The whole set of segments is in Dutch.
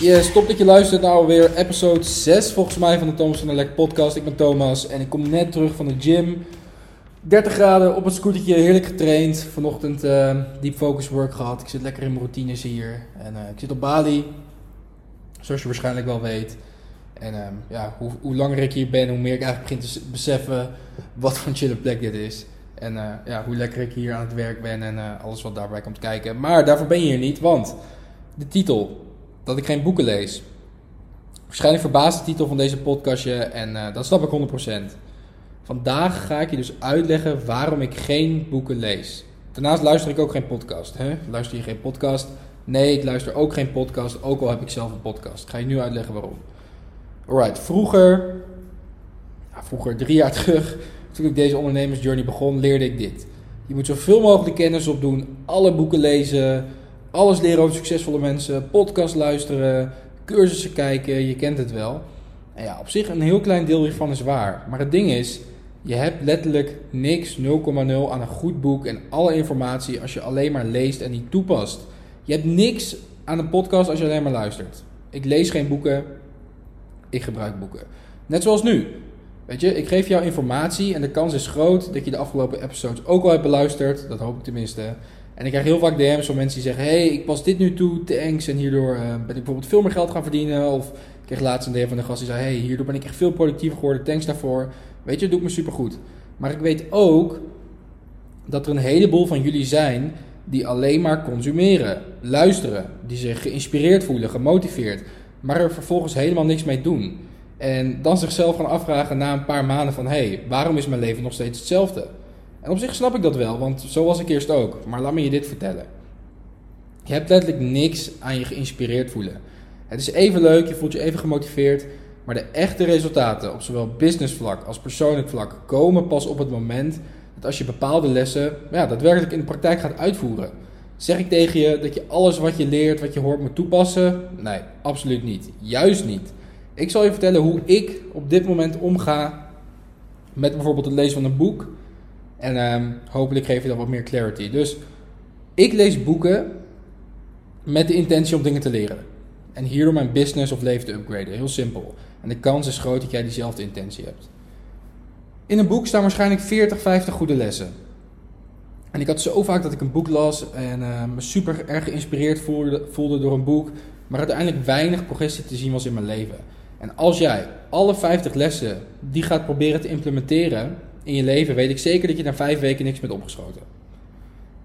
Yes, top dat je luistert naar alweer episode 6 volgens mij van de Thomas van der Lek podcast. Ik ben Thomas en ik kom net terug van de gym. 30 graden op het scootertje, heerlijk getraind. Vanochtend uh, deep focus work gehad. Ik zit lekker in mijn routines hier. En uh, ik zit op Bali, zoals je waarschijnlijk wel weet. En uh, ja, hoe, hoe, langer ik hier ben, hoe meer ik eigenlijk begin te beseffen wat voor een chille plek dit is. En ja, hoe lekker ik hier aan het werk ben en alles wat daarbij komt kijken. Maar daarvoor ben je hier niet, want de titel dat ik geen boeken lees. Waarschijnlijk verbaast de titel van deze podcastje en uh, dat snap ik 100%. Vandaag ga ik je dus uitleggen waarom ik geen boeken lees. Daarnaast luister ik ook geen podcast. Hè? Luister je geen podcast? Nee, ik luister ook geen podcast, ook al heb ik zelf een podcast. Ik ga je nu uitleggen waarom. Alright, vroeger, ja, vroeger drie jaar terug, toen ik deze ondernemersjourney begon, leerde ik dit. Je moet zoveel mogelijk kennis opdoen, alle boeken lezen, alles leren over succesvolle mensen, podcast luisteren, cursussen kijken, je kent het wel. En ja, op zich een heel klein deel hiervan is waar. Maar het ding is, je hebt letterlijk niks 0,0 aan een goed boek en alle informatie als je alleen maar leest en niet toepast. Je hebt niks aan een podcast als je alleen maar luistert. Ik lees geen boeken, ik gebruik boeken. Net zoals nu. Weet je, ik geef jou informatie en de kans is groot dat je de afgelopen episodes ook al hebt beluisterd. Dat hoop ik tenminste. En ik krijg heel vaak DM's van mensen die zeggen: hey, ik pas dit nu toe, thanks. En hierdoor uh, ben ik bijvoorbeeld veel meer geld gaan verdienen. Of ik kreeg laatst een DM van een gast die zei: hey, hierdoor ben ik echt veel productiever geworden, thanks daarvoor. Weet je, dat doet me super goed. Maar ik weet ook dat er een heleboel van jullie zijn die alleen maar consumeren, luisteren, die zich geïnspireerd voelen, gemotiveerd, maar er vervolgens helemaal niks mee doen. En dan zichzelf gaan afvragen na een paar maanden van hé, hey, waarom is mijn leven nog steeds hetzelfde? En op zich snap ik dat wel, want zo was ik eerst ook. Maar laat me je dit vertellen. Je hebt letterlijk niks aan je geïnspireerd voelen. Het is even leuk, je voelt je even gemotiveerd. Maar de echte resultaten op zowel business vlak als persoonlijk vlak komen pas op het moment dat als je bepaalde lessen ja, daadwerkelijk in de praktijk gaat uitvoeren. Zeg ik tegen je dat je alles wat je leert, wat je hoort, moet toepassen? Nee, absoluut niet. Juist niet. Ik zal je vertellen hoe ik op dit moment omga met bijvoorbeeld het lezen van een boek en um, hopelijk geef je dan wat meer clarity. Dus ik lees boeken met de intentie om dingen te leren. En hierdoor mijn business of leven te upgraden. Heel simpel. En de kans is groot dat jij diezelfde intentie hebt. In een boek staan waarschijnlijk 40, 50 goede lessen. En ik had zo vaak dat ik een boek las en uh, me super erg geïnspireerd voelde door een boek, maar uiteindelijk weinig progressie te zien was in mijn leven. En als jij alle 50 lessen die gaat proberen te implementeren, in je leven, weet ik zeker dat je na vijf weken niks bent opgeschoten.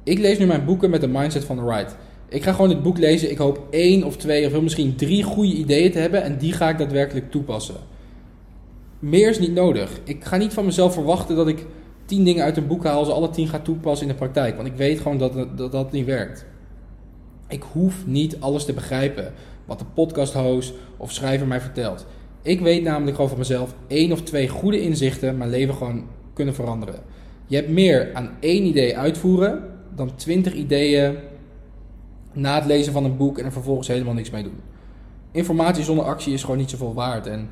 Ik lees nu mijn boeken met de mindset van the right. Ik ga gewoon dit boek lezen. Ik hoop één of twee of misschien drie goede ideeën te hebben en die ga ik daadwerkelijk toepassen. Meer is niet nodig. Ik ga niet van mezelf verwachten dat ik tien dingen uit een boek haal, ze alle tien ga toepassen in de praktijk. Want ik weet gewoon dat dat, dat niet werkt. Ik hoef niet alles te begrijpen wat de podcast-host of schrijver mij vertelt. Ik weet namelijk gewoon van mezelf één of twee goede inzichten mijn leven gewoon kunnen veranderen. Je hebt meer aan één idee uitvoeren dan twintig ideeën na het lezen van een boek en er vervolgens helemaal niks mee doen. Informatie zonder actie is gewoon niet zoveel waard. En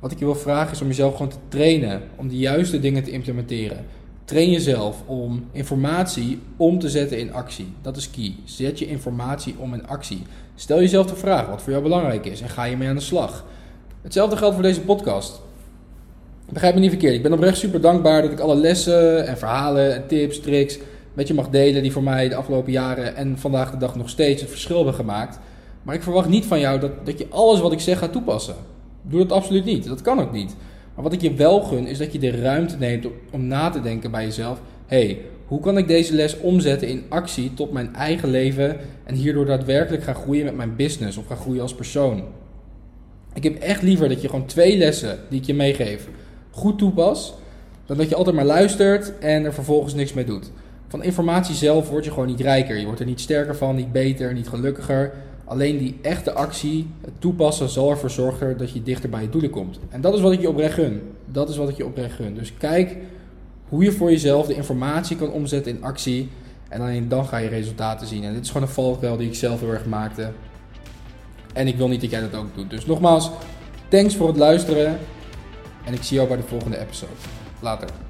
wat ik je wil vragen is om jezelf gewoon te trainen om de juiste dingen te implementeren. Train jezelf om informatie om te zetten in actie. Dat is key. Zet je informatie om in actie. Stel jezelf de vraag wat voor jou belangrijk is en ga je mee aan de slag. Hetzelfde geldt voor deze podcast. Begrijp me niet verkeerd. Ik ben oprecht super dankbaar dat ik alle lessen en verhalen en tips, tricks met je mag delen die voor mij de afgelopen jaren en vandaag de dag nog steeds het verschil hebben gemaakt. Maar ik verwacht niet van jou dat, dat je alles wat ik zeg gaat toepassen. Doe dat absoluut niet. Dat kan ook niet. Maar wat ik je wel gun is dat je de ruimte neemt om na te denken bij jezelf. hey, hoe kan ik deze les omzetten in actie tot mijn eigen leven en hierdoor daadwerkelijk gaan groeien met mijn business of gaan groeien als persoon? Ik heb echt liever dat je gewoon twee lessen die ik je meegeef goed toepas, dan dat je altijd maar luistert en er vervolgens niks mee doet. Van informatie zelf word je gewoon niet rijker. Je wordt er niet sterker van, niet beter, niet gelukkiger. Alleen die echte actie, het toepassen, zal ervoor zorgen dat je dichter bij je doelen komt. En dat is wat ik je oprecht gun. Dat is wat ik je oprecht gun. Dus kijk hoe je voor jezelf de informatie kan omzetten in actie. En alleen dan ga je resultaten zien. En dit is gewoon een valkuil die ik zelf heel erg maakte. En ik wil niet dat jij dat ook doet. Dus nogmaals, thanks voor het luisteren. En ik zie jou bij de volgende episode. Later.